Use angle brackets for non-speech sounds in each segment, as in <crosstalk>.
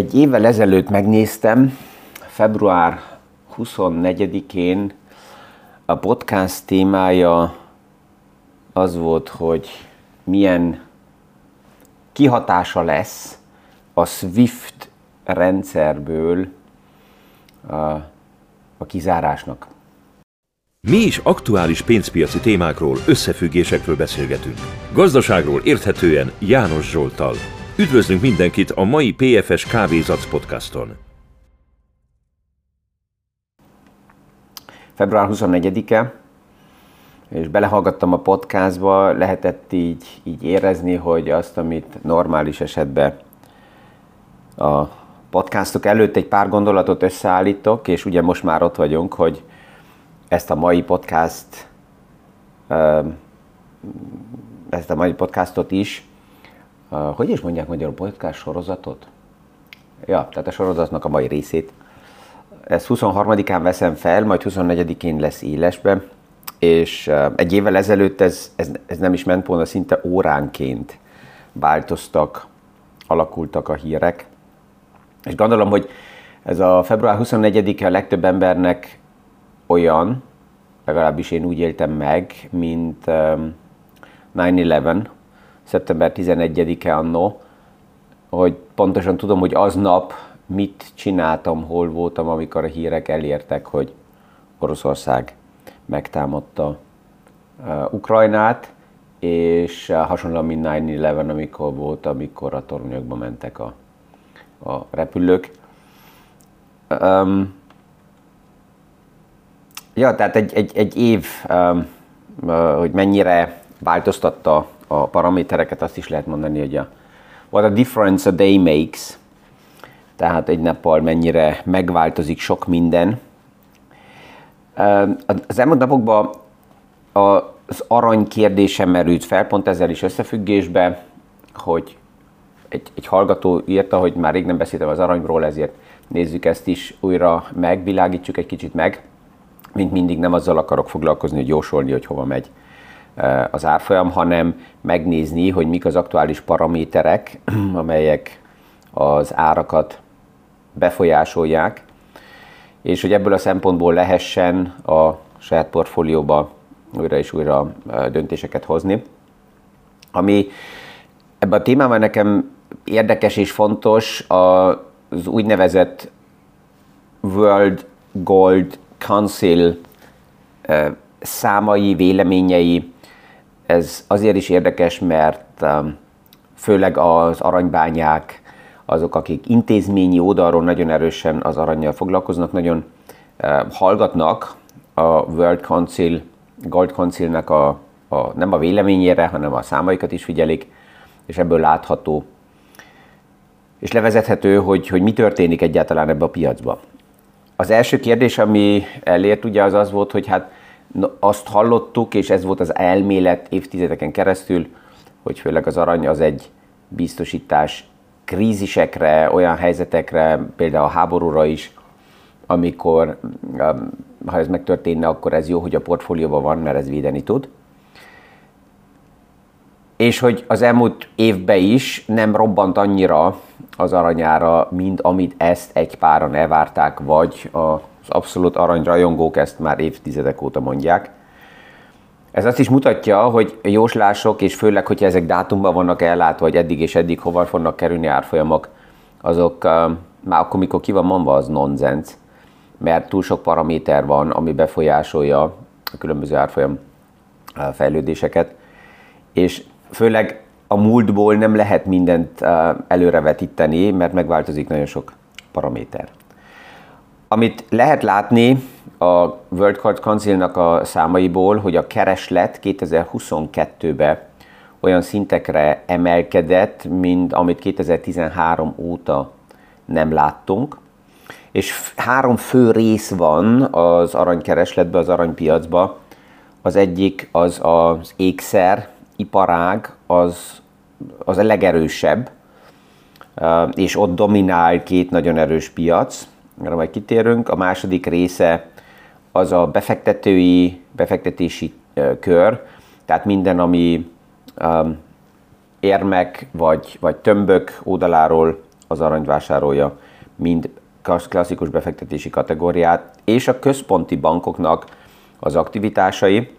Egy évvel ezelőtt megnéztem, február 24-én a podcast témája az volt, hogy milyen kihatása lesz a SWIFT rendszerből a, a kizárásnak. Mi is aktuális pénzpiaci témákról, összefüggésekről beszélgetünk. Gazdaságról érthetően János Zsoltal. Üdvözlünk mindenkit a mai PFS Kávézac podcaston. Február 24-e, és belehallgattam a podcastba, lehetett így, így érezni, hogy azt, amit normális esetben a podcastok előtt egy pár gondolatot összeállítok, és ugye most már ott vagyunk, hogy ezt a mai podcast ezt a mai podcastot is, hogy is mondják magyarul podcast sorozatot? Ja, tehát a sorozatnak a mai részét. Ezt 23-án veszem fel, majd 24-én lesz élesbe, és egy évvel ezelőtt ez, ez, ez nem is ment volna, szinte óránként változtak, alakultak a hírek. És gondolom, hogy ez a február 24-e a legtöbb embernek olyan, legalábbis én úgy éltem meg, mint 9-11, szeptember 11-e annó, hogy pontosan tudom, hogy aznap mit csináltam, hol voltam, amikor a hírek elértek, hogy Oroszország megtámadta uh, Ukrajnát, és uh, hasonlóan, mint 9-11, amikor volt, amikor a tornyokba mentek a, a repülők. Um, ja, tehát egy, egy, egy év, um, uh, hogy mennyire változtatta a paramétereket, azt is lehet mondani, hogy a what a difference a day makes, tehát egy nappal mennyire megváltozik sok minden. Az elmúlt napokban az arany kérdése merült fel, pont ezzel is összefüggésbe, hogy egy, egy hallgató írta, hogy már rég nem beszéltem az aranyról, ezért nézzük ezt is újra meg, világítsuk egy kicsit meg. Mint mindig nem azzal akarok foglalkozni, hogy jósolni, hogy hova megy az árfolyam, hanem megnézni, hogy mik az aktuális paraméterek, <clears throat> amelyek az árakat befolyásolják, és hogy ebből a szempontból lehessen a saját portfólióba újra és újra döntéseket hozni. Ami ebben a témában nekem érdekes és fontos, az úgynevezett World Gold Council számai, véleményei, ez azért is érdekes, mert um, főleg az aranybányák, azok, akik intézményi oldalról nagyon erősen az aranyjal foglalkoznak, nagyon uh, hallgatnak a World Council, Gold Councilnek a, a, nem a véleményére, hanem a számaikat is figyelik, és ebből látható, és levezethető, hogy, hogy mi történik egyáltalán ebbe a piacba. Az első kérdés, ami elért, ugye az az volt, hogy hát azt hallottuk, és ez volt az elmélet évtizedeken keresztül, hogy főleg az arany az egy biztosítás krízisekre, olyan helyzetekre, például a háborúra is, amikor, um, ha ez megtörténne, akkor ez jó, hogy a portfólióban van, mert ez védeni tud. És hogy az elmúlt évben is nem robbant annyira az aranyára, mint amit ezt egy páran elvárták, vagy a abszolút aranyrajongók ezt már évtizedek óta mondják. Ez azt is mutatja, hogy jóslások, és főleg, hogyha ezek dátumban vannak ellátva, vagy eddig és eddig hova fognak kerülni árfolyamok, azok már akkor, mikor ki van mondva, az nonsens, mert túl sok paraméter van, ami befolyásolja a különböző árfolyam fejlődéseket, és főleg a múltból nem lehet mindent előrevetíteni, mert megváltozik nagyon sok paraméter. Amit lehet látni a World Card Council-nak a számaiból, hogy a kereslet 2022-ben olyan szintekre emelkedett, mint amit 2013 óta nem láttunk. És három fő rész van az aranykeresletben, az aranypiacban. Az egyik az az ékszer, iparág, az, az a legerősebb, és ott dominál két nagyon erős piac arra majd kitérünk. A második része az a befektetői, befektetési kör, tehát minden, ami érmek vagy, vagy tömbök oldaláról az arany vásárolja, mind klasszikus befektetési kategóriát, és a központi bankoknak az aktivitásai,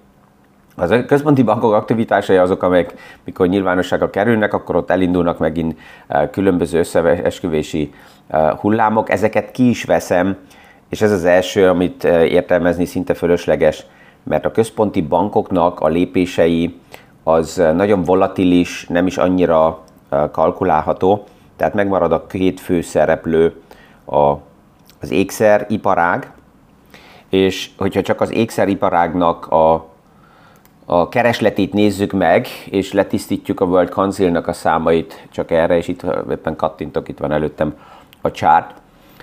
az központi bankok aktivitásai azok, amelyek mikor nyilvánosságra kerülnek, akkor ott elindulnak megint eh, különböző összeesküvési eh, hullámok. Ezeket ki is veszem, és ez az első, amit eh, értelmezni szinte fölösleges, mert a központi bankoknak a lépései az nagyon volatilis, nem is annyira kalkulálható, tehát megmarad a két fő szereplő, a, az ékszeriparág, és hogyha csak az ékszeriparágnak a a keresletét nézzük meg, és letisztítjuk a World Council-nak a számait csak erre, és itt éppen kattintok, itt van előttem a chart,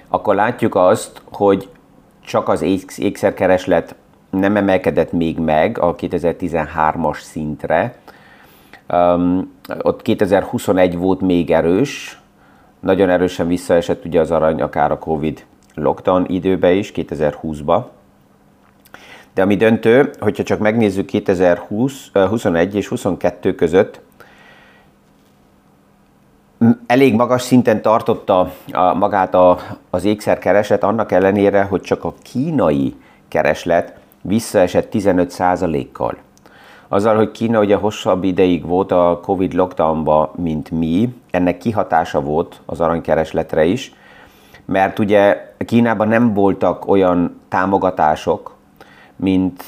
akkor látjuk azt, hogy csak az ékszerkereslet nem emelkedett még meg a 2013-as szintre. Um, ott 2021 volt még erős, nagyon erősen visszaesett ugye az arany akár a Covid lockdown időbe is, 2020-ba. De ami döntő, hogyha csak megnézzük 2020, 21 és 22 között, elég magas szinten tartotta magát a, az ékszerkereslet, annak ellenére, hogy csak a kínai kereslet visszaesett 15%-kal. Azzal, hogy Kína ugye hosszabb ideig volt a Covid lockdownba, mint mi, ennek kihatása volt az aranykeresletre is, mert ugye Kínában nem voltak olyan támogatások, mint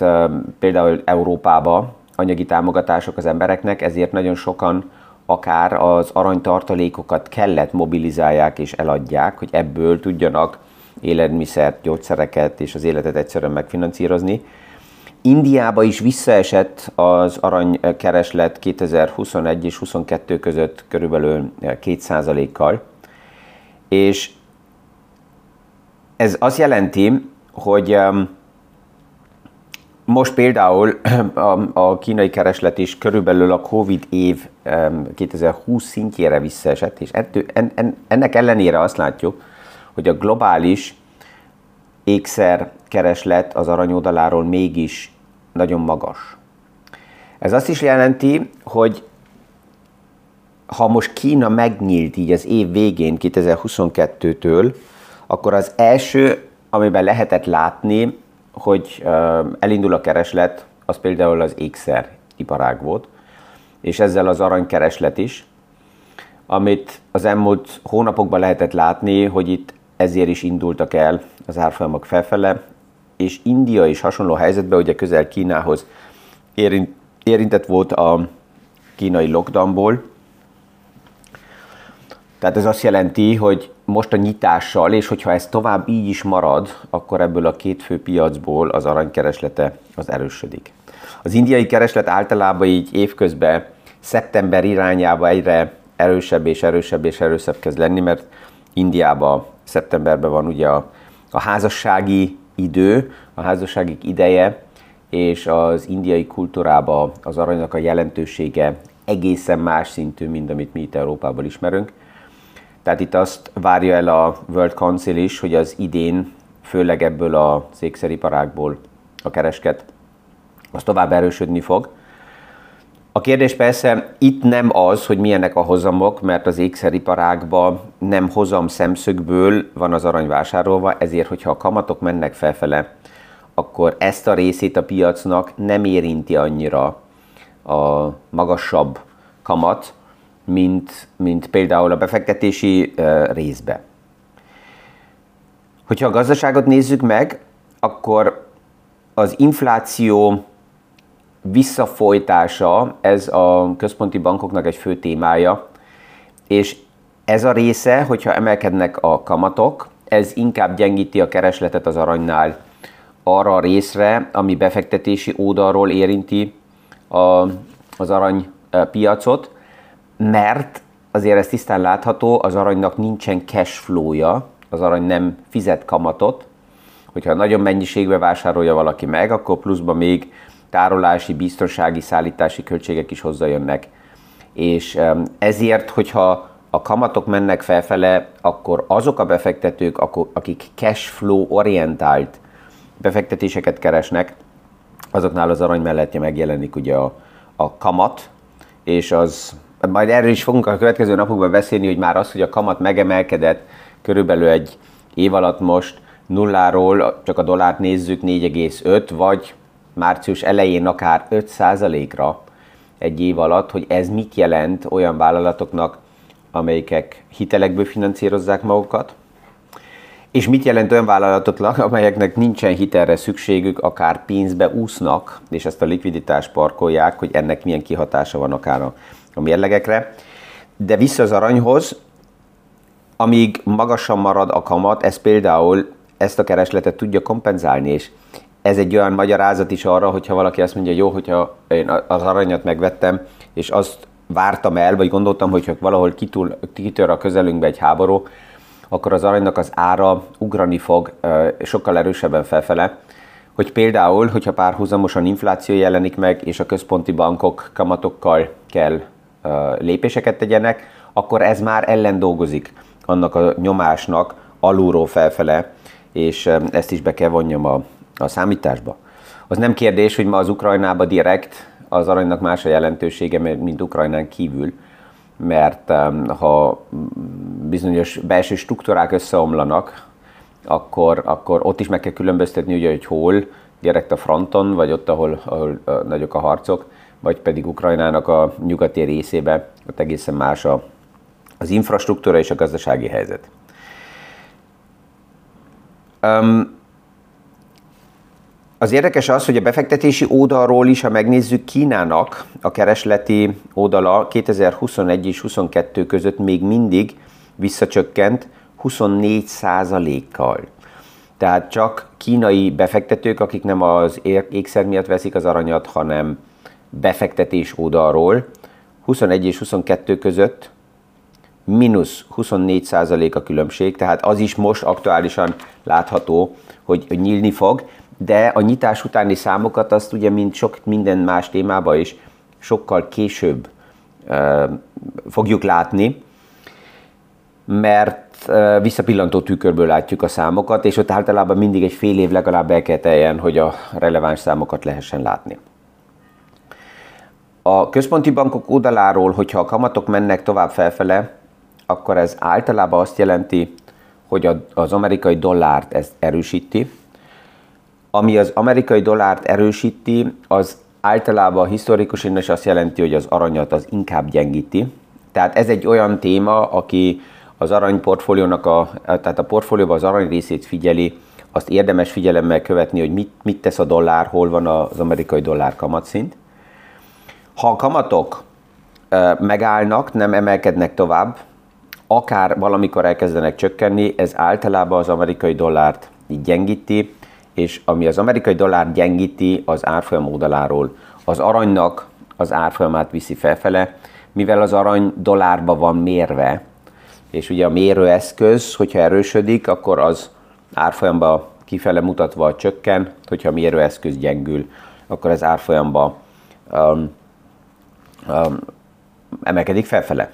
például Európába anyagi támogatások az embereknek, ezért nagyon sokan akár az aranytartalékokat kellett mobilizálják és eladják, hogy ebből tudjanak élelmiszert, gyógyszereket és az életet egyszerűen megfinanszírozni. Indiába is visszaesett az aranykereslet 2021 és 2022 között körülbelül 2%-kal, és ez azt jelenti, hogy most például <clears throat> a, kínai kereslet is körülbelül a Covid év 2020 szintjére visszaesett, és ennek ellenére azt látjuk, hogy a globális ékszer kereslet az aranyoldaláról mégis nagyon magas. Ez azt is jelenti, hogy ha most Kína megnyílt így az év végén 2022-től, akkor az első, amiben lehetett látni, hogy elindul a kereslet, az például az ékszer iparág volt, és ezzel az aranykereslet is, amit az elmúlt hónapokban lehetett látni, hogy itt ezért is indultak el az árfolyamok felfele, és India is hasonló helyzetben, ugye közel Kínához érint, érintett volt a kínai lockdownból, tehát ez azt jelenti, hogy most a nyitással, és hogyha ez tovább így is marad, akkor ebből a két fő piacból az aranykereslete az erősödik. Az indiai kereslet általában így évközben szeptember irányába egyre erősebb és erősebb és erősebb kezd lenni, mert Indiában szeptemberben van ugye a, a házassági idő, a házassági ideje, és az indiai kultúrában az aranynak a jelentősége egészen más szintű, mint amit mi itt Európában ismerünk. Tehát itt azt várja el a World Council is, hogy az idén, főleg ebből a székszeriparákból a keresket, az tovább erősödni fog. A kérdés persze itt nem az, hogy milyenek a hozamok, mert az ékszeriparágban nem hozam szemszögből van az arany vásárolva, ezért, hogyha a kamatok mennek felfele, akkor ezt a részét a piacnak nem érinti annyira a magasabb kamat, mint, mint például a befektetési részbe. Hogyha a gazdaságot nézzük meg, akkor az infláció visszafolytása, ez a központi bankoknak egy fő témája, és ez a része, hogyha emelkednek a kamatok, ez inkább gyengíti a keresletet az aranynál arra a részre, ami befektetési oldalról érinti a, az aranypiacot, mert azért ez tisztán látható, az aranynak nincsen cash flow-ja, az arany nem fizet kamatot, hogyha nagyon mennyiségbe vásárolja valaki meg, akkor pluszban még tárolási, biztonsági, szállítási költségek is hozzájönnek. És ezért, hogyha a kamatok mennek felfele, akkor azok a befektetők, akik cash flow orientált befektetéseket keresnek, azoknál az arany mellett megjelenik ugye a, a kamat, és az majd erről is fogunk a következő napokban beszélni, hogy már az, hogy a kamat megemelkedett körülbelül egy év alatt most nulláról, csak a dollárt nézzük 4,5, vagy március elején akár 5%-ra egy év alatt, hogy ez mit jelent olyan vállalatoknak, amelyikek hitelekből finanszírozzák magukat, és mit jelent olyan vállalatoknak, amelyeknek nincsen hitelre szükségük, akár pénzbe úsznak, és ezt a likviditást parkolják, hogy ennek milyen kihatása van akár a, a mérlegekre. De vissza az aranyhoz, amíg magasan marad a kamat, ez például ezt a keresletet tudja kompenzálni, és ez egy olyan magyarázat is arra, hogyha valaki azt mondja, jó, hogyha én az aranyat megvettem, és azt vártam el, vagy gondoltam, hogy valahol kitúl, kitör a közelünkbe egy háború, akkor az aranynak az ára ugrani fog sokkal erősebben felfele, hogy például, hogyha párhuzamosan infláció jelenik meg, és a központi bankok kamatokkal kell lépéseket tegyenek, akkor ez már ellen dolgozik annak a nyomásnak alulról felfele, és ezt is be kell vonjam a, a számításba. Az nem kérdés, hogy ma az Ukrajnába direkt az aranynak más a jelentősége, mint Ukrajnán kívül, mert ha bizonyos belső struktúrák összeomlanak, akkor, akkor ott is meg kell különböztetni, ugye, hogy hol, direkt a fronton, vagy ott, ahol, ahol nagyok a harcok, vagy pedig Ukrajnának a nyugati részébe, ott egészen más a, az infrastruktúra és a gazdasági helyzet. Um, az érdekes az, hogy a befektetési oldalról is, ha megnézzük Kínának a keresleti oldala 2021 és 2022 között még mindig visszacsökkent 24 kal Tehát csak kínai befektetők, akik nem az ékszer miatt veszik az aranyat, hanem befektetés oldalról, 21 és 22 között mínusz 24% a különbség, tehát az is most aktuálisan látható, hogy nyílni fog, de a nyitás utáni számokat azt ugye, mint sok minden más témában is sokkal később uh, fogjuk látni, mert uh, visszapillantó tükörből látjuk a számokat, és ott általában mindig egy fél év legalább el kell teljen, hogy a releváns számokat lehessen látni. A központi bankok oldaláról, hogyha a kamatok mennek tovább felfele, akkor ez általában azt jelenti, hogy az amerikai dollárt ezt erősíti, ami az amerikai dollárt erősíti, az általában historikusan is azt jelenti, hogy az aranyat az inkább gyengíti. Tehát ez egy olyan téma, aki az aranyportfóliónak, a, tehát a portfólióban az arany részét figyeli, azt érdemes figyelemmel követni, hogy mit, mit tesz a dollár, hol van az amerikai dollár kamatszint. Ha a kamatok megállnak, nem emelkednek tovább, akár valamikor elkezdenek csökkenni, ez általában az amerikai dollárt gyengíti, és ami az amerikai dollár gyengíti az árfolyam oldaláról, az aranynak az árfolyamát viszi felfele, mivel az arany dollárba van mérve, és ugye a mérőeszköz, hogyha erősödik, akkor az árfolyamba kifele mutatva csökken, hogyha a mérőeszköz gyengül, akkor az árfolyamba um, emelkedik felfele.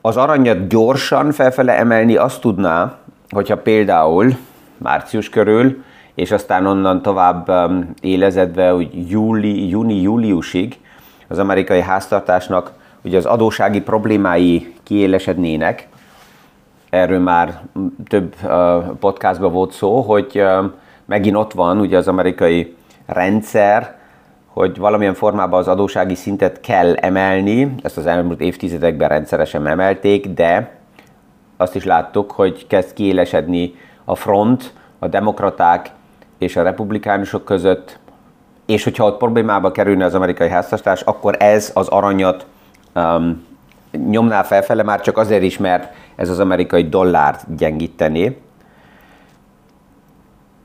Az aranyat gyorsan felfele emelni azt tudná, hogyha például március körül, és aztán onnan tovább élezedve, hogy júli, júni-júliusig az amerikai háztartásnak ugye az adósági problémái kiélesednének. Erről már több podcastban volt szó, hogy megint ott van ugye az amerikai rendszer, hogy valamilyen formában az adósági szintet kell emelni, ezt az elmúlt évtizedekben rendszeresen emelték, de azt is láttuk, hogy kezd kiélesedni a front, a demokraták és a republikánusok között, és hogyha ott problémába kerülne az amerikai háztartás, akkor ez az aranyat um, nyomná felfele már csak azért is, mert ez az amerikai dollárt gyengítené.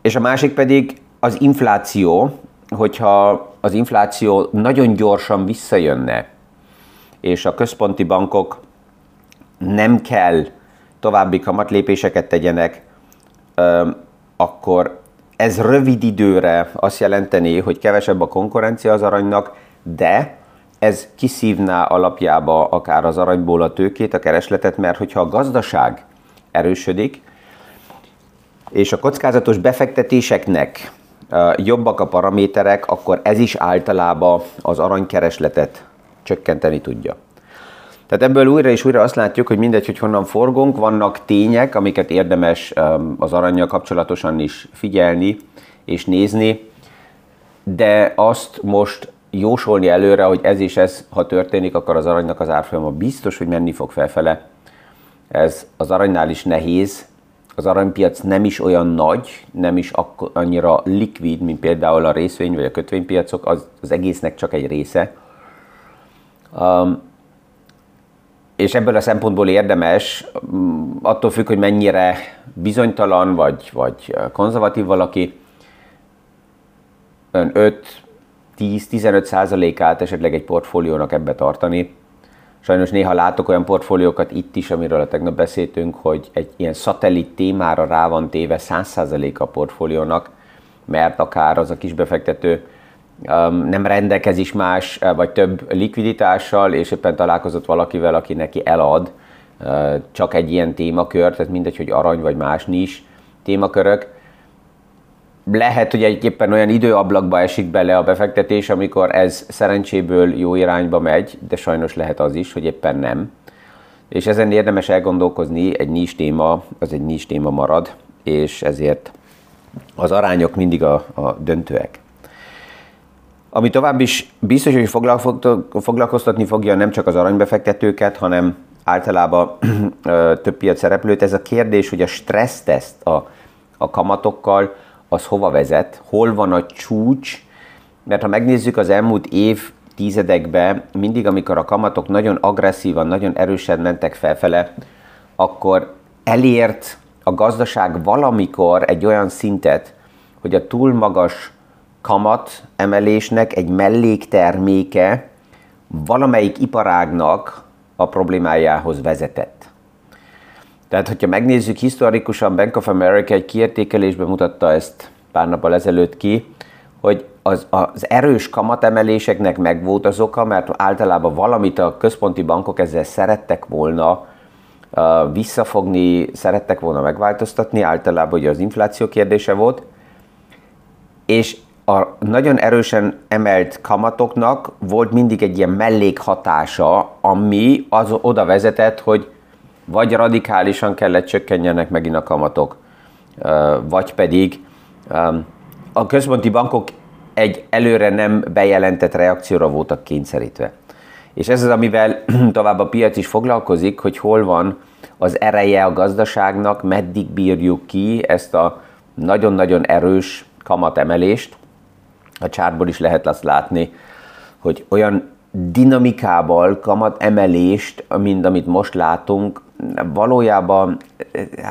És a másik pedig az infláció, hogyha az infláció nagyon gyorsan visszajönne, és a központi bankok nem kell további kamatlépéseket tegyenek, akkor ez rövid időre azt jelenteni, hogy kevesebb a konkurencia az aranynak, de ez kiszívná alapjába akár az aranyból a tőkét, a keresletet, mert hogyha a gazdaság erősödik, és a kockázatos befektetéseknek jobbak a paraméterek, akkor ez is általában az aranykeresletet csökkenteni tudja. Tehát ebből újra és újra azt látjuk, hogy mindegy, hogy honnan forgunk, vannak tények, amiket érdemes az aranyjal kapcsolatosan is figyelni és nézni, de azt most jósolni előre, hogy ez és ez, ha történik, akkor az aranynak az árfolyama biztos, hogy menni fog felfele. Ez az aranynál is nehéz, az aranypiac nem is olyan nagy, nem is annyira likvid, mint például a részvény vagy a kötvénypiacok, az, az egésznek csak egy része. Um, és ebből a szempontból érdemes, mm, attól függ, hogy mennyire bizonytalan vagy, vagy konzervatív valaki, 5-10-15 százalékát esetleg egy portfóliónak ebbe tartani. Sajnos néha látok olyan portfóliókat itt is, amiről a tegnap beszéltünk, hogy egy ilyen szatellit témára rá van téve 100 százalék a portfóliónak, mert akár az a kisbefektető um, nem rendelkezik más uh, vagy több likviditással, és éppen találkozott valakivel, aki neki elad uh, csak egy ilyen témakör, tehát mindegy, hogy arany vagy más nis témakörök, lehet, hogy egyébként olyan időablakba esik bele a befektetés, amikor ez szerencséből jó irányba megy, de sajnos lehet az is, hogy éppen nem. És ezen érdemes elgondolkozni, egy nis téma, az egy nis téma marad, és ezért az arányok mindig a, a döntőek. Ami tovább is biztos, hogy foglalkoztatni fogja nem csak az aranybefektetőket, hanem általában több piac szereplőt. Ez a kérdés, hogy a stresszteszt a, a kamatokkal, az hova vezet, hol van a csúcs, mert ha megnézzük az elmúlt év tizedekben, mindig amikor a kamatok nagyon agresszívan, nagyon erősen mentek felfele, akkor elért a gazdaság valamikor egy olyan szintet, hogy a túl magas kamat emelésnek egy mellékterméke valamelyik iparágnak a problémájához vezetett. Tehát, hogyha megnézzük historikusan, Bank of America egy kiértékelésben mutatta ezt pár nappal ezelőtt ki, hogy az, az erős kamatemeléseknek meg volt az oka, mert általában valamit a központi bankok ezzel szerettek volna uh, visszafogni, szerettek volna megváltoztatni, általában ugye az infláció kérdése volt, és a nagyon erősen emelt kamatoknak volt mindig egy ilyen mellékhatása, ami az oda vezetett, hogy vagy radikálisan kellett csökkenjenek megint a kamatok, vagy pedig a központi bankok egy előre nem bejelentett reakcióra voltak kényszerítve. És ez az, amivel <clears throat> tovább a piac is foglalkozik, hogy hol van az ereje a gazdaságnak, meddig bírjuk ki ezt a nagyon-nagyon erős kamatemelést. A csárból is lehet azt látni, hogy olyan dinamikával kamat emelést, mint amit most látunk, valójában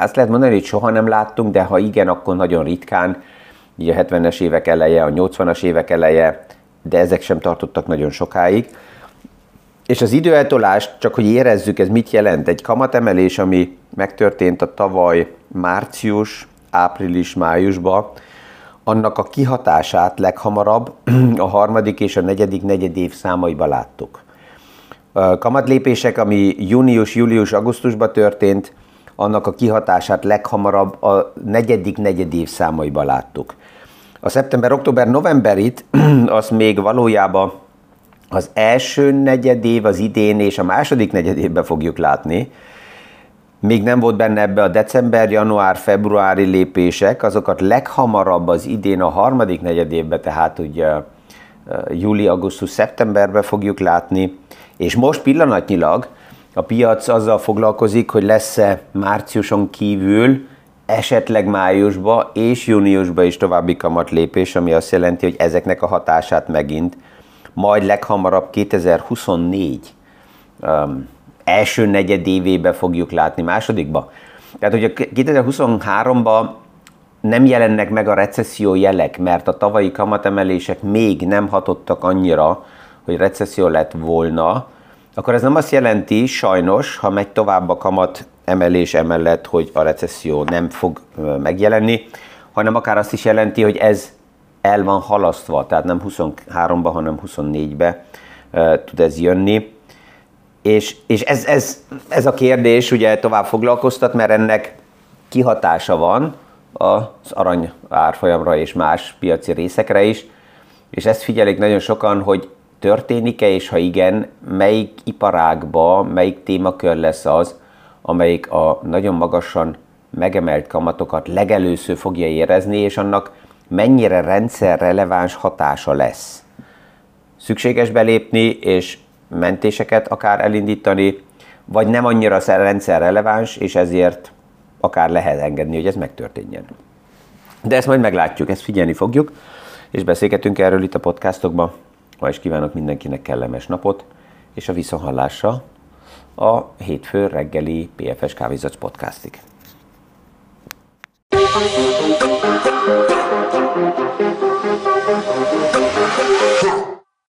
azt lehet mondani, hogy soha nem láttunk, de ha igen, akkor nagyon ritkán, ugye a 70-es évek eleje, a 80-as évek eleje, de ezek sem tartottak nagyon sokáig. És az időeltolás, csak hogy érezzük, ez mit jelent? Egy kamatemelés, ami megtörtént a tavaly március, április, májusban, annak a kihatását leghamarabb <clears throat> a harmadik és a negyedik negyedév számaiba láttuk. Kamatlépések, ami június, július, augusztusban történt, annak a kihatását leghamarabb a negyedik negyedév számaiba láttuk. A szeptember, október, novemberit <clears throat> az még valójában az első negyedév az idén és a második negyedévben fogjuk látni, még nem volt benne ebbe a december, január, februári lépések, azokat leghamarabb az idén a harmadik negyedévben, tehát ugye júli, augusztus, szeptemberben fogjuk látni, és most pillanatnyilag a piac azzal foglalkozik, hogy lesz-e márciuson kívül esetleg májusba és júniusba is további kamatlépés, ami azt jelenti, hogy ezeknek a hatását megint majd leghamarabb 2024 um, első negyedévébe fogjuk látni, másodikba. Tehát, hogy a 2023-ban nem jelennek meg a recesszió jelek, mert a tavalyi kamatemelések még nem hatottak annyira, hogy recesszió lett volna, akkor ez nem azt jelenti, sajnos, ha megy tovább a kamat emelés emellett, hogy a recesszió nem fog megjelenni, hanem akár azt is jelenti, hogy ez el van halasztva, tehát nem 23-ba, hanem 24-be tud ez jönni. És, és ez, ez, ez a kérdés ugye tovább foglalkoztat, mert ennek kihatása van az arany árfolyamra és más piaci részekre is, és ezt figyelik nagyon sokan, hogy történik-e, és ha igen, melyik iparágba, melyik témakör lesz az, amelyik a nagyon magasan megemelt kamatokat legelőször fogja érezni, és annak mennyire rendszerreleváns hatása lesz. Szükséges belépni, és mentéseket akár elindítani, vagy nem annyira rendszerreleváns, és ezért akár lehet engedni, hogy ez megtörténjen. De ezt majd meglátjuk, ezt figyelni fogjuk, és beszélgetünk erről itt a podcastokban. Ma is kívánok mindenkinek kellemes napot, és a visszahallásra a hétfő reggeli PFS Kávézac podcastig.